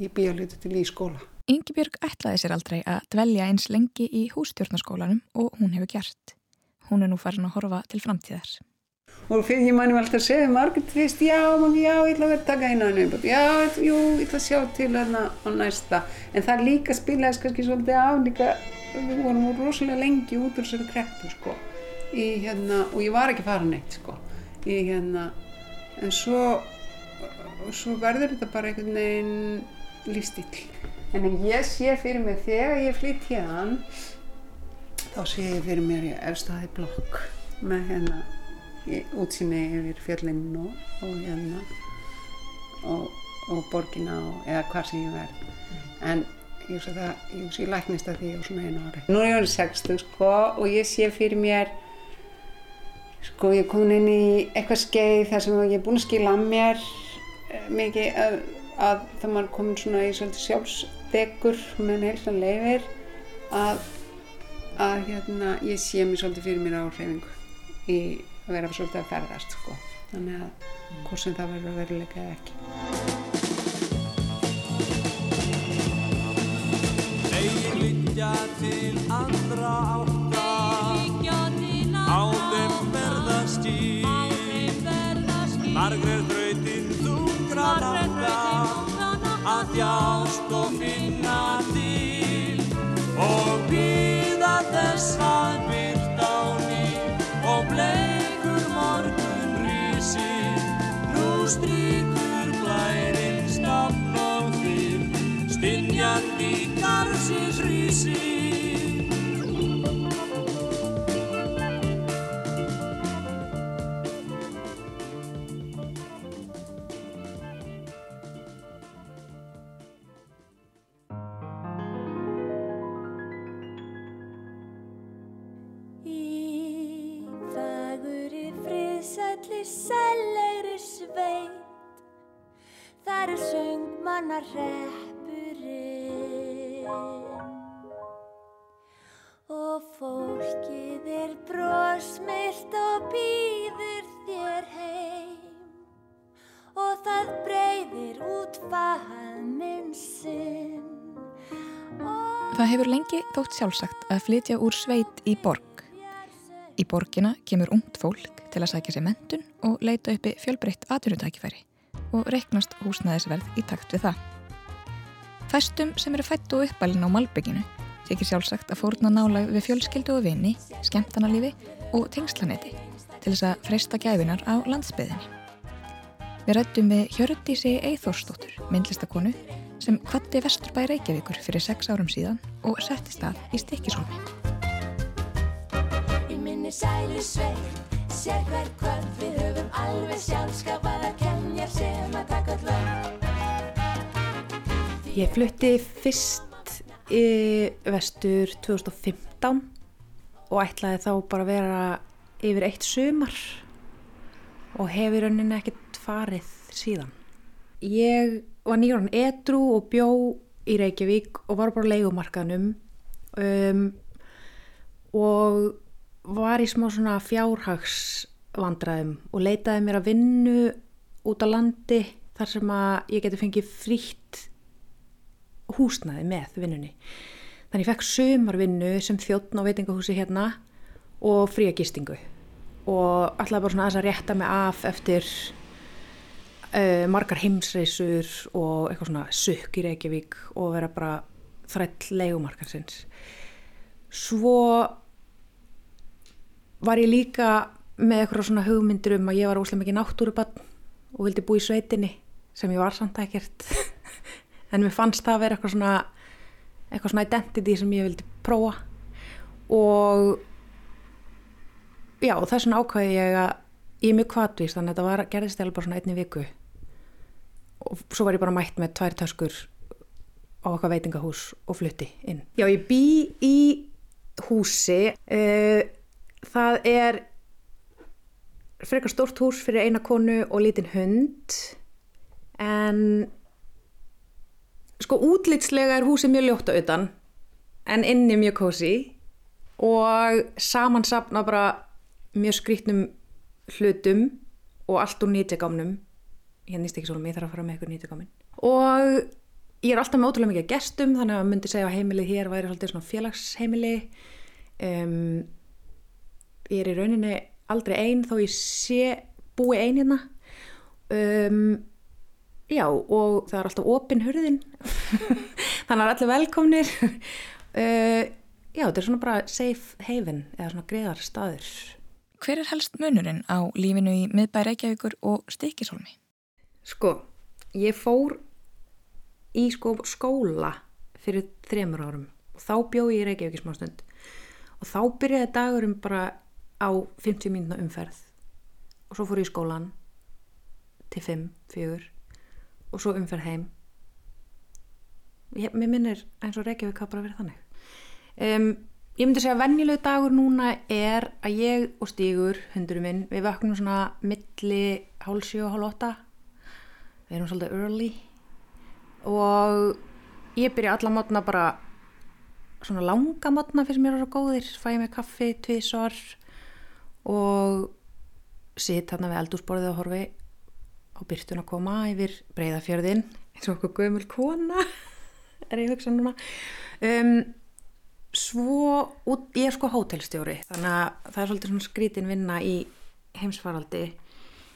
S6: ég býja hluti til í skóla
S1: Yngibjörg ætlaði sér aldrei að dvelja eins lengi í hústjórnaskólanum og hún hefur gert. Hún er nú farin að horfa til framtíðar.
S6: Og fyrir ég mannum alltaf að segja Margrét, þú veist, já, man, já, ég ætla að vera að taka einu annu já, jú, ég ætla að sjá til hérna á næsta, en það líka spilaðist kannski svolítið af líka við vorum rosalega lengi út úr þessari kreppu sko, í hérna og ég var ekki farin eitt sko. Í hérna, en svo svo verður þetta bara einhvern veginn lífstíl en ef ég sé fyrir mig þegar ég flytt hérna þá sé ég fyrir mér í efstaði blokk með hérna í útsýni yfir fjöllinn og, og hérna og, og borgina og, eða hvað sem ég verð en ég hugsa það, ég ég læknist að því á svona einu ári. Nú er ég orðið 60 sko og ég sé fyrir mér sko ég er komin inn í eitthvað skeið þar sem ég er búin að skila að mér eh, mikið að, að það maður komin svona í svolítið sjálfsdegur með heilsan leifir að, að hérna ég sé mér svolítið fyrir mér á hreyfingu í að vera svolítið að ferðast sko. þannig að hvort sem það verður að veruleika eða ekki.
S7: Segir liggja til andra átta Á þeim verðaskýr Margrét þrautin þungra nátta Að þjást og finna til. Og býða Nú stríkur glærinn stafn og þýr Stynjandi garðsins rísi
S8: Þar er söngmanna hreppurinn Og fólkið er brosmilt og býður þér heim. Og það breyðir út faðminn sinn.
S1: Það hefur lengi þótt sjálfsagt að flytja úr sveit í borg. Í borgina kemur ungt fólk til að sækja sér mentun og leita uppi fjölbreytt atvinnutækifæri og reiknast húsnæðisverð í takt við það. Fæstum sem eru fættu og uppalinn á Malbygginu þykir sjálfsagt að fórna nálag við fjölskyldu og vini, skemmtanalífi og tengslanetti til þess að freysta gæfinar á landsbyðinni. Við rættum við Hjördísi Eithórsdóttur, myndlistakonu, sem kvatti Vesturbæ Reykjavíkur fyrir sex árum síðan og setti stað í Stikkishólmi.
S8: Sér hver kvöld við höfum alveg sjálfskapaða kenjar sem að taka allveg
S9: Ég flutti fyrst í vestur 2015 og ætlaði þá bara að vera yfir eitt sumar og hef í rauninni ekkert farið síðan. Ég var nýjóran edru og bjó í Reykjavík og var bara á leigumarkaðnum um, og var í smá svona fjárhagsvandræðum og leitaði mér að vinnu út á landi þar sem að ég geti fengið frítt húsnaði með vinnunni. Þannig ég fekk sumarvinnu sem þjóttn á veitingahúsi hérna og fría gistingu og alltaf bara svona aðeins að rétta mig af eftir uh, margar heimsreysur og eitthvað svona sukk í Reykjavík og vera bara þræll leigumarkarsins. Svo var ég líka með eitthvað svona hugmyndir um að ég var óslega mikið náttúrubann og vildi búa í sveitinni sem ég var samt ekkert. [LAUGHS] En mér fannst það að vera eitthvað svona eitthvað svona identity sem ég vildi prófa. Og já, og þess vegna ákvæði ég að ég er mjög kvatvís, þannig að þetta gerðist eða bara svona einni viku. Og svo var ég bara mætt með tvær töskur á eitthvað veitingahús og flutti inn. Já, ég bý í húsi uh, það er frekar stórt hús fyrir eina konu og lítinn hund en sko útlitslega er húsið mjög ljótt á utan en inni mjög kósi og samansapna bara mjög skrítnum hlutum og allt úr nýtjegámnum ég nýst ekki svolítið, ég þarf að fara með eitthvað nýtjegámin og ég er alltaf með ótrúlega mikið gestum þannig að maður myndi segja að heimilið hér væri svolítið svona félagsheimili. Um, ég er í rauninni aldrei ein þó ég sé búi ein hérna. Um, já og það er alltaf opin hurðin. [LAUGHS] Þannig að allir velkomnir. Uh, já þetta er svona bara safe haven eða svona greiðar staður
S1: Hver er helst munurinn á lífinu í miðbæ Reykjavíkur og Stikisólmi?
S9: Sko, ég fór í sko skóla fyrir þremur árum. Og þá bjóð ég í Reykjavík í smá stund og þá byrjaði dagurum bara á 50 mínuna umferð. Og svo fór ég í skólan til 5, 4 og svo umferð heim. Ég, mér minnir eins og Reykjavík hafa bara verið þannig. Um, ég myndi segja að venjulegu dagur núna er að ég og Stígur, hundurum minn við vaknum svona milli hálsjó og hálfóta við erum svolítið early. Og ég byrja alla mótna bara svona langa mótna fyrir mér að vera góðir. Fæ ég mig kaffi, tvísvar og sitt hérna við eldúsborðið og horfi á byrtun að koma yfir breyðafjörðin eins og okkur gömul kona [LAUGHS] er ég hugsa núna. Um, svo, út, ég er sko hótelstjóri þannig að það er svolítið svona skrítin vinna í heimsfaraldi.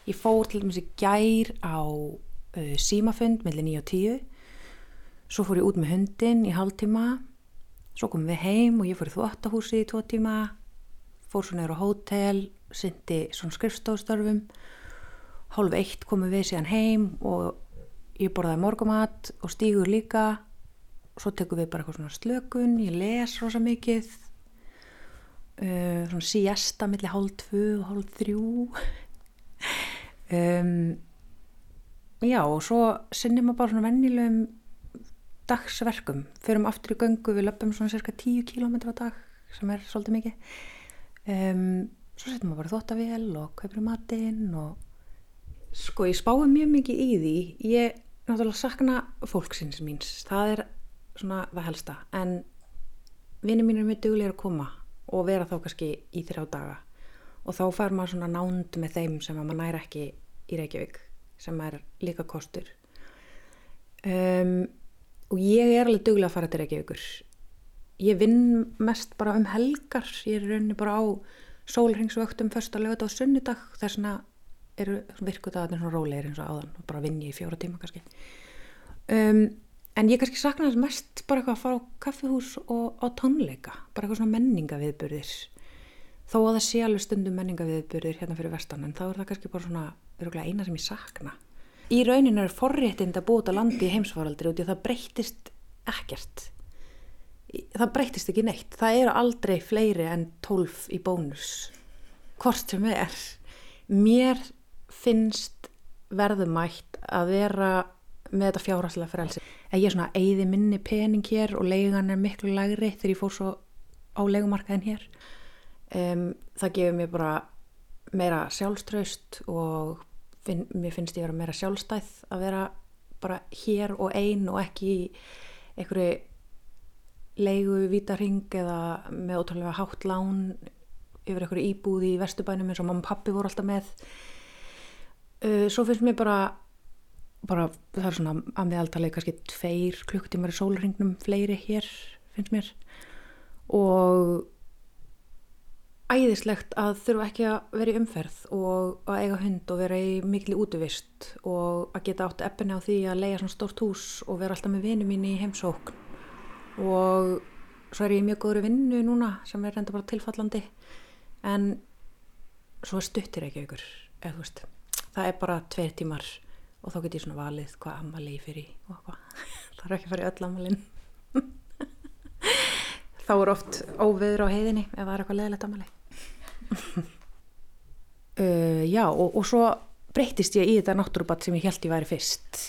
S9: Ég fór til dæmis í gær á uh, símafund mellir 9 og 10 svo fór ég út með hundin í hálftíma. Svo komum við heim og ég fór í þvóttahúsi í tvo tíma fór svo nefnir á hótel syndi svona skrifstofstörfum hálf eitt komum við síðan heim og ég borðaði morgumat og stígur líka. Og svo tekum við bara eitthvað svona slökun ég les rosa mikið. Uh, svona siesta millir hálf tvö og hálf þrjú. [LAUGHS] Um, já og svo sinnum við bara svona vennilegum dagsverkum. Förum aftur í göngu við löpum svona cirka 10 km á dag sem er svolítið mikið um, svo setjum við bara þóttavél og kaupir matinn og sko ég spái mjög mikið í því. Ég náttúrulega sakna fólksins míns. Það er svona það helsta. En vinið mín er mjög duglega að koma og vera þá kannski í þrjá daga. Og þá fær maður svona nánd með þeim sem að maður næri ekki í Reykjavík sem er líka kostur. Um, og ég er alveg duglega að fara til Reykjavíkur ég vinn mest bara um helgar. Ég er rauninni bara á sólringsvöktum fyrsta lögut á sunnudag. Þess að eru virkudagarnir svona rólegir eins og áðan. Og bara vinn ég í fjóra tíma kannski. Um, en ég kannski sakna þess mest bara eitthvað að fara á kaffihús og á tónleika. Bara eitthvað svona menningaviðburðir þó að það sé alveg stundum menningaviðburðir hérna fyrir vestan en þá er það kannski bara svona eina sem ég sakna. Í rauninu er forréttind að búta landi í heimsfaraldri og því að það breytist ekkert það breytist ekki neitt. Það eru aldrei fleiri en tólf í bónus. Hvort sem er. Mér finnst verðumætt að vera með þetta fjárhastlega frelsi. Að ég er svona eigði minni pening hér og leigan er miklu lægri þegar ég fór svo á leigumarkaðin hér. Um, það gefur mér bara meira sjálfströst og finn, mér finnst ég vera meira sjálfstæð að vera bara hér og ein og ekki í einhverju leigu vítarhing eða með ótrúlega hátt lán yfir einhverju íbúði í vestubænum eins og mamma og pappi voru alltaf með. Uh, svo finnst mér bara bara það er svona að meðaltalið kannski tveir klukktímar í sólringnum fleiri hér finnst mér. Og æðislegt að þurfa ekki að vera í umferð og að eiga hund og vera í miklu útvist og að geta átt eppinni á því að leia svona stórt hús og vera alltaf með vinnu mín í heimsókn og svo er ég mjög góður vinnu núna sem er reynda bara tilfallandi. En svo stuttir ekki ykkur eða þú veist það er bara tveir tímar og þá get ég svona valið hvað ammali ég fyrir og hvað [LAUGHS] það er ekki í öll ammalin [LAUGHS] þá er oft óviður á heiðinni ef það er eitthvað leðilegt ammali [LAUGHS] uh, já, og, og svo breyttist ég í þetta náttúrubatt sem ég held ég væri fyrst.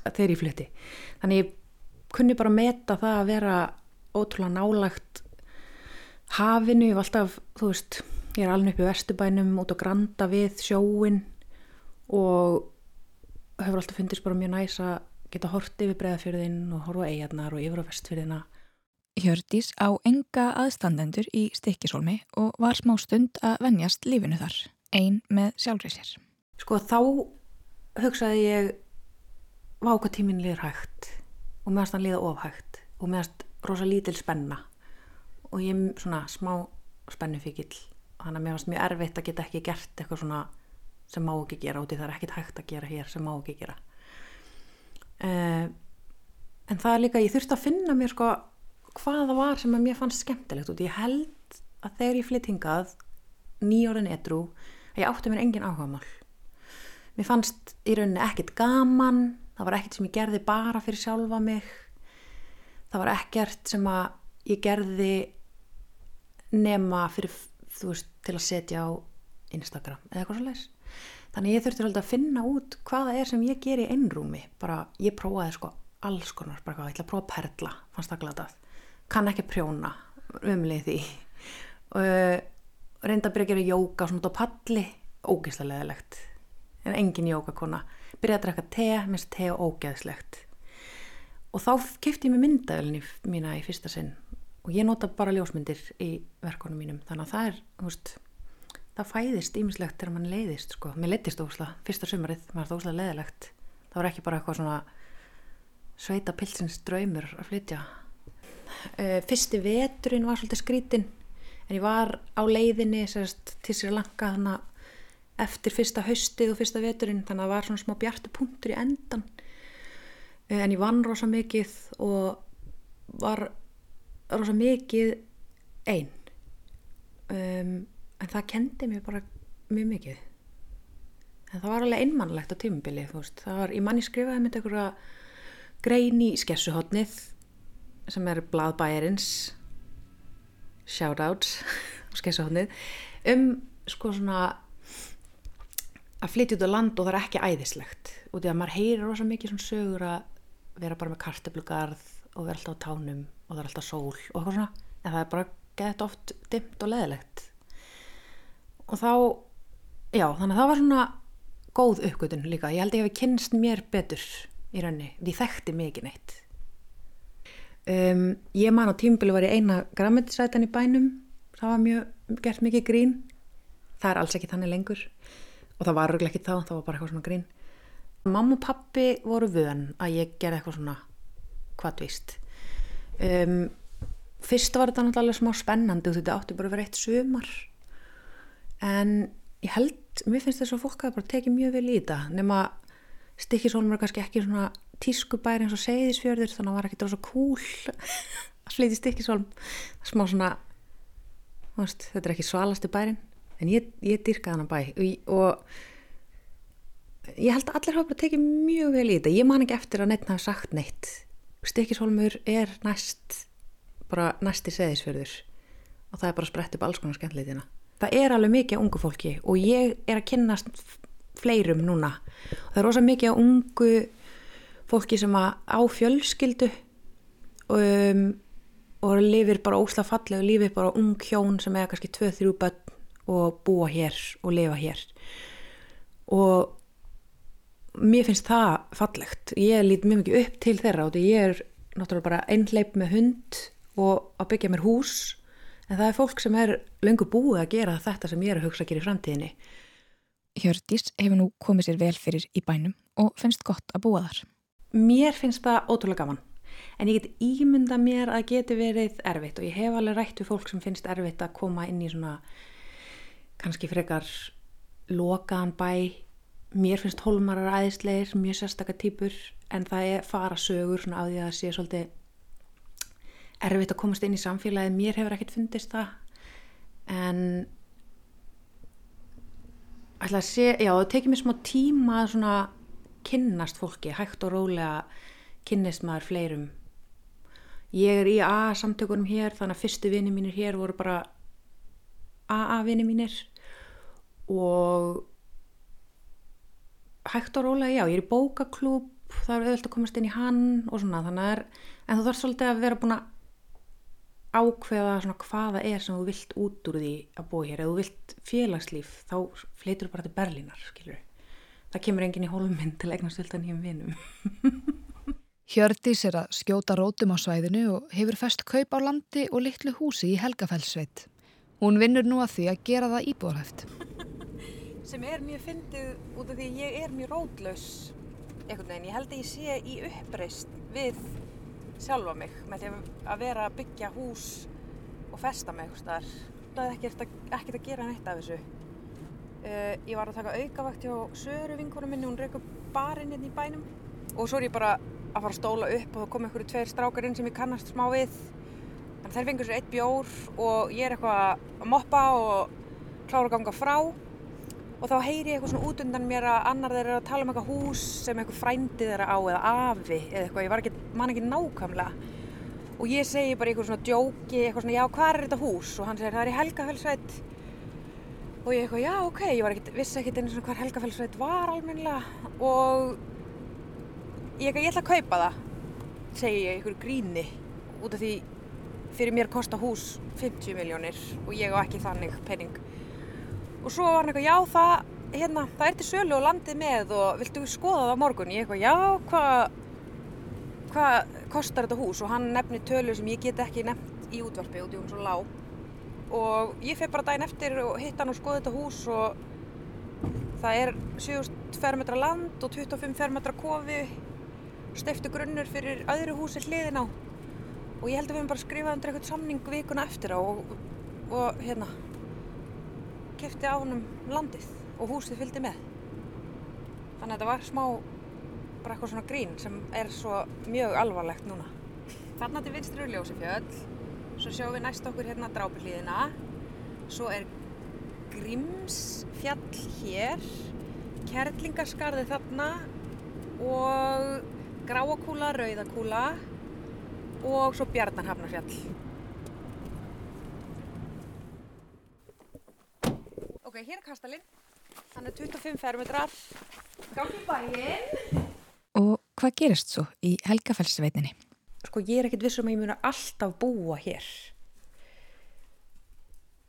S9: Þegar ég flutti. Þannig ég kunni bara meta það að vera ótrúlega nálagt hafinu, ég var alltaf þú veist, ég er alveg upp í Vesturbænum út á Granda við sjóin og hefur alltaf fundist bara mjög næs að geta hort yfir breðafjörðin og horfa eigarnar og yfir á vestfjörðina
S1: Hjördís á enga aðstandendur í stikkisólmi og var smá stund að venjast lífinu þar, ein með sjálfri sér.
S9: Sko þá hugsaði ég vá hvað tíminn líður hægt og meðast hann líða ofhægt og meðast rosa lítil spenna. Og ég er svona smá spennufíkil þannig að mér varst mjög erfitt að geta ekki gert eitthvað svona sem má ekki gera og það. Er ekkit hægt að gera hér sem má ekki gera. Uh, en það er líka ég þurfti að finna mér sko hvað það var sem að mér fannst skemmtilegt og ég held að þegar ég flytt hingað nýjórðin edru að ég átti mér engin áhugamál. Mér fannst í rauninni ekkit gaman það var ekkert sem ég gerði bara fyrir sjálfa mig. Það var ekkert sem að ég gerði nema fyrir þú veist til að setja á Instagram eða eitthvað svo leis þannig ég þurfti að finna út hvaða er sem ég ger í einrúmi. Bara ég prófaði sko alls konar bara hvað, ég ætla að prófa að perla fannst það glatað, kann ekki prjóna umlið því. Uh, reynda að byrja að gera jóka svona út á palli, ógeðslega leðilegt. En engin jókakona byrjaði að drekka te, minnst te og ógeðslegt. Og þá kefti ég mig myndavelni mína í fyrsta sinn. Og ég nota bara ljósmyndir í verkonum mínum. Þannig að það er, þú veist það fæðist ímislegt þegar mann leiðist sko. mér leiðist ósla, fyrsta sumarið maður það ósla leðilegt, það var ekki bara eitthvað svona sveita pilsins draumur að flytja. Uh, fyrsti veturinn var svolítið skrítin en ég var á leiðinni sérst, til sér langa þannig að eftir fyrsta haustið og fyrsta veturinn þannig að það var svona smá bjartu punktur í endan uh, en ég vann rosa mikið og var rosa mikið einn um, en það kendi mér bara mjög mikið. En það var alveg einmannlegt á tímubili það var, ég manni skrifaði með einhverja grein í skessuhotnið sem er bladbæjarins shout out [LAUGHS] skessuhotnið um sko svona að flytja út á land og það er ekki æðislegt. Og því að maður heyrir rosa mikið svona sögur að vera bara með karteblugarð og vera alltaf á tánum og það er alltaf sól og eitthvað svona en það er bara gett oft dimt og leðilegt og þá já þannig að það var svona góð uppgötun líka. Ég held að ég hef kynst mér betur í raunni, því þekkti mikið neitt. Um, ég man á tímbili var ég eina grammetisrætan í bænum. Það var mjög gert mikið grín. Það er alls ekki þannig lengur og það var örglega ekki þá, það var bara eitthvað svona grín. Mamma og pappi voru vön að ég gerði eitthvað svona hvaðvist um, fyrst var þetta náttúrulega smá spennandi og þetta átti bara að vera eitt sumar. En ég held, mér finnst þess að fólk hafa bara tekið mjög vel í þetta. Nema stikkisólmur kannski ekki svona tískubæri eins og segðisfjörður þannig að það var dráð svo cool að flytja stikkisólm smá svona veist, þetta er ekki svalasti bærin en ég, ég dyrkaði hann að bæ. Og ég held að allir hafa bara tekið mjög vel í þetta. Ég man ekki eftir að neitt hafa sagt neitt. Stikkishólmur er næst bara næsti seðisfjörður og það er bara sprett upp alls konar skemmleitina það er alveg mikið ungu fólki og ég er að kynast fleirum núna. Og það er rosa mikið ungu fólki sem á fjölskyldu um, og lifir bara ósla falleg og lifir bara ung hjón sem er kannski 2-3 börn og búa hér og lifa hér. Og mér finnst það fallegt. Ég lít mjög mikið upp til þeirra og ég er náttúrulega bara einhleip með hund og að byggja mér hús en það er fólk sem er lengur búið að gera þetta sem ég er að hugsa að gera í framtíðinni.
S1: Hjördís hefur nú komið sér vel fyrir í bænum og finnst gott að búa þar.
S9: Mér finnst það ótrúlega gaman en ég get ímynda mér að geti verið erfitt og ég hef alveg rætt við fólk sem finnst erfitt að koma inn í svona kannski frekar lokaðan bæ. Mér finnst hólmarar aðeinsleir mjög sérstakar týpur en það er fara sögur á því að það sé svolítið erfitt að komast inn í samfélagið. Mér hefur ekkert fundist það. En ætla að sé, já það tekið mér smá tíma að svona kynnast fólki, hægt og rólega kynnist maður fleirum. Ég er í A samtökunum hér þannig að fyrstu vini mínir hér voru bara AA vini mínir
S5: og hægt og rólega, já, ég er í bókaklúb það er auðvitað að komast inn í hann og svona, þannig að en þú þarf svolítið að vera búin að ákveða svona hvaða er sem þú vilt út úr því að búa hér, ef þú vilt félagslíf þá fleitur bara til Berlínar, skilur það kemur enginn í hólminn til eignast viltan nýjum vinum [LAUGHS]
S2: Hjördís er að skjóta rótum á svæðinu og hefur fest kaup á landi og litlu húsi í Helgafellsveit. Hún vinnur nú að því að gera það íbúðarhæft.
S5: Sem er mjög fyndið út af því ég er mjög rótlaus. Einhvern veginn, ég held að ég sé í uppreist við sjálfa mig með því að- vera að byggja hús og festa mig eitthvað staðar. Það er ekkert að, ekkert að gera neitt af þessu. Uh, ég var að taka aukavakt hjá Söru vinkonum minni, hún upp barinn inn í bænum. Og svo er ég bara að fara að stóla upp og þá kom einhverju tveir strákar inn sem ég kannast smá við. Þannig að þær fengur sér eitt bjór og ég er eitthvað að moppa og klára að ganga frá og þá heyri ég eitthvað svona út undan mér að annar þeir eru að tala um eitthvað hús sem eitthvað frændi þeirra á eða afi eða eitthvað, ég var ekki, man ekki nákvæmlega. Og ég segi bara eitthvað svona djóki, eitthvað svona já hvað er þetta hús? Og hann segir það er í Helgafellsveit og ég eitthvað já ok, ég var ekkit, vissi ekkit einu svona hvar Helgafellsveit var almennilega. Og ég eitthvað ég ætla að kaupa það segi ég einhverju gríni út af því fyrir mér kosta hús 50 miljónir og ég á ekki þannig penning og svo var hann eitthvað, já það, hérna, það er til sölu og landið með og viltu skoða það á morgun? Ég eitthvað, já, hvað hvað kostar þetta hús? Og hann nefnir tölu sem ég get ekki nefnt í útvarpi út í hún svo lág. Og ég feg bara daginn eftir og hitt hann og skoði þetta hús og það er 7000 fermetra land og 25 fermetra kofi, steiftu grunnur fyrir öðru húsi hliðin á. Og ég held að við höfum bara skrifað undir eitthvað samning vikuna eftir á og, og hérna, kefti á honum landið og húsið fylgdi með. Þannig að þetta var smá bara eitthvað svona grín sem er svo mjög alvarlegt núna. Þarna til vinstri er Ljósifjöll, svo sjáum við næst okkur hérna drápilíðina, svo er Grímsfjall hér, Kerlingaskarði þarna og Gráakúla, Rauðakúla og svo Bjarnarhafnarfjall. Ok, hér er kastalinn. Hann er 25 fermetrar. Gangi bæinn.
S1: Og hvað gerist svo í Helgafellsveitinni?
S5: Sko, ég er ekkert vissum að ég muni alltaf búa hér.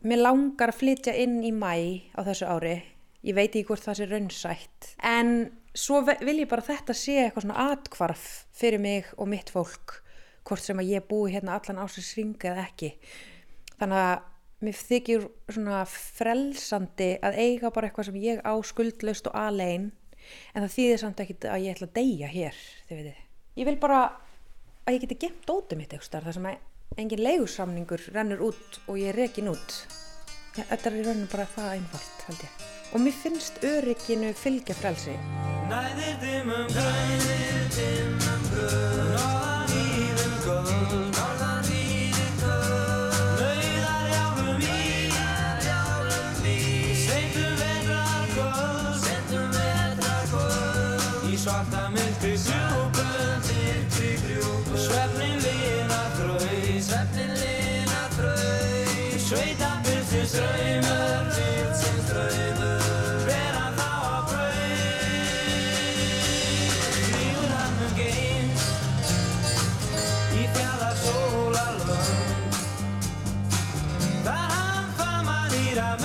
S5: Mér langar að flytja inn í mæ á þessu ári. Ég veit ekki hvort það sé raunsætt. En svo vil ég bara þetta sé eitthvað svona atkvarf fyrir mig og mitt fólk. Hvort sem að ég búi hérna allan ásins ringa eða ekki. Þannig að mér þykir svona frelsandi að eiga bara eitthvað sem ég á skuldlaust og alein. En það þýðir samt ekkit að ég ætla að deyja hér, þið veitir. Ég vil bara að ég geti gemt dótið mitt eitthvað þar sem að engin leigusamningur rennur út og ég er rekin út. Ja, þetta er í rauninu bara það einfalt, held ég. Og mér finnst örygginu fylgja frelsi.
S7: svarta milti Sjúböðum týrt í grjúböð Svefnin lína þrau Svefnin lína þrau Sveita byrstins raumur Byrstins raumur Verða þá á brau Líður hann um geims Í fjallar sólarlönd Þar hann fann mann íra með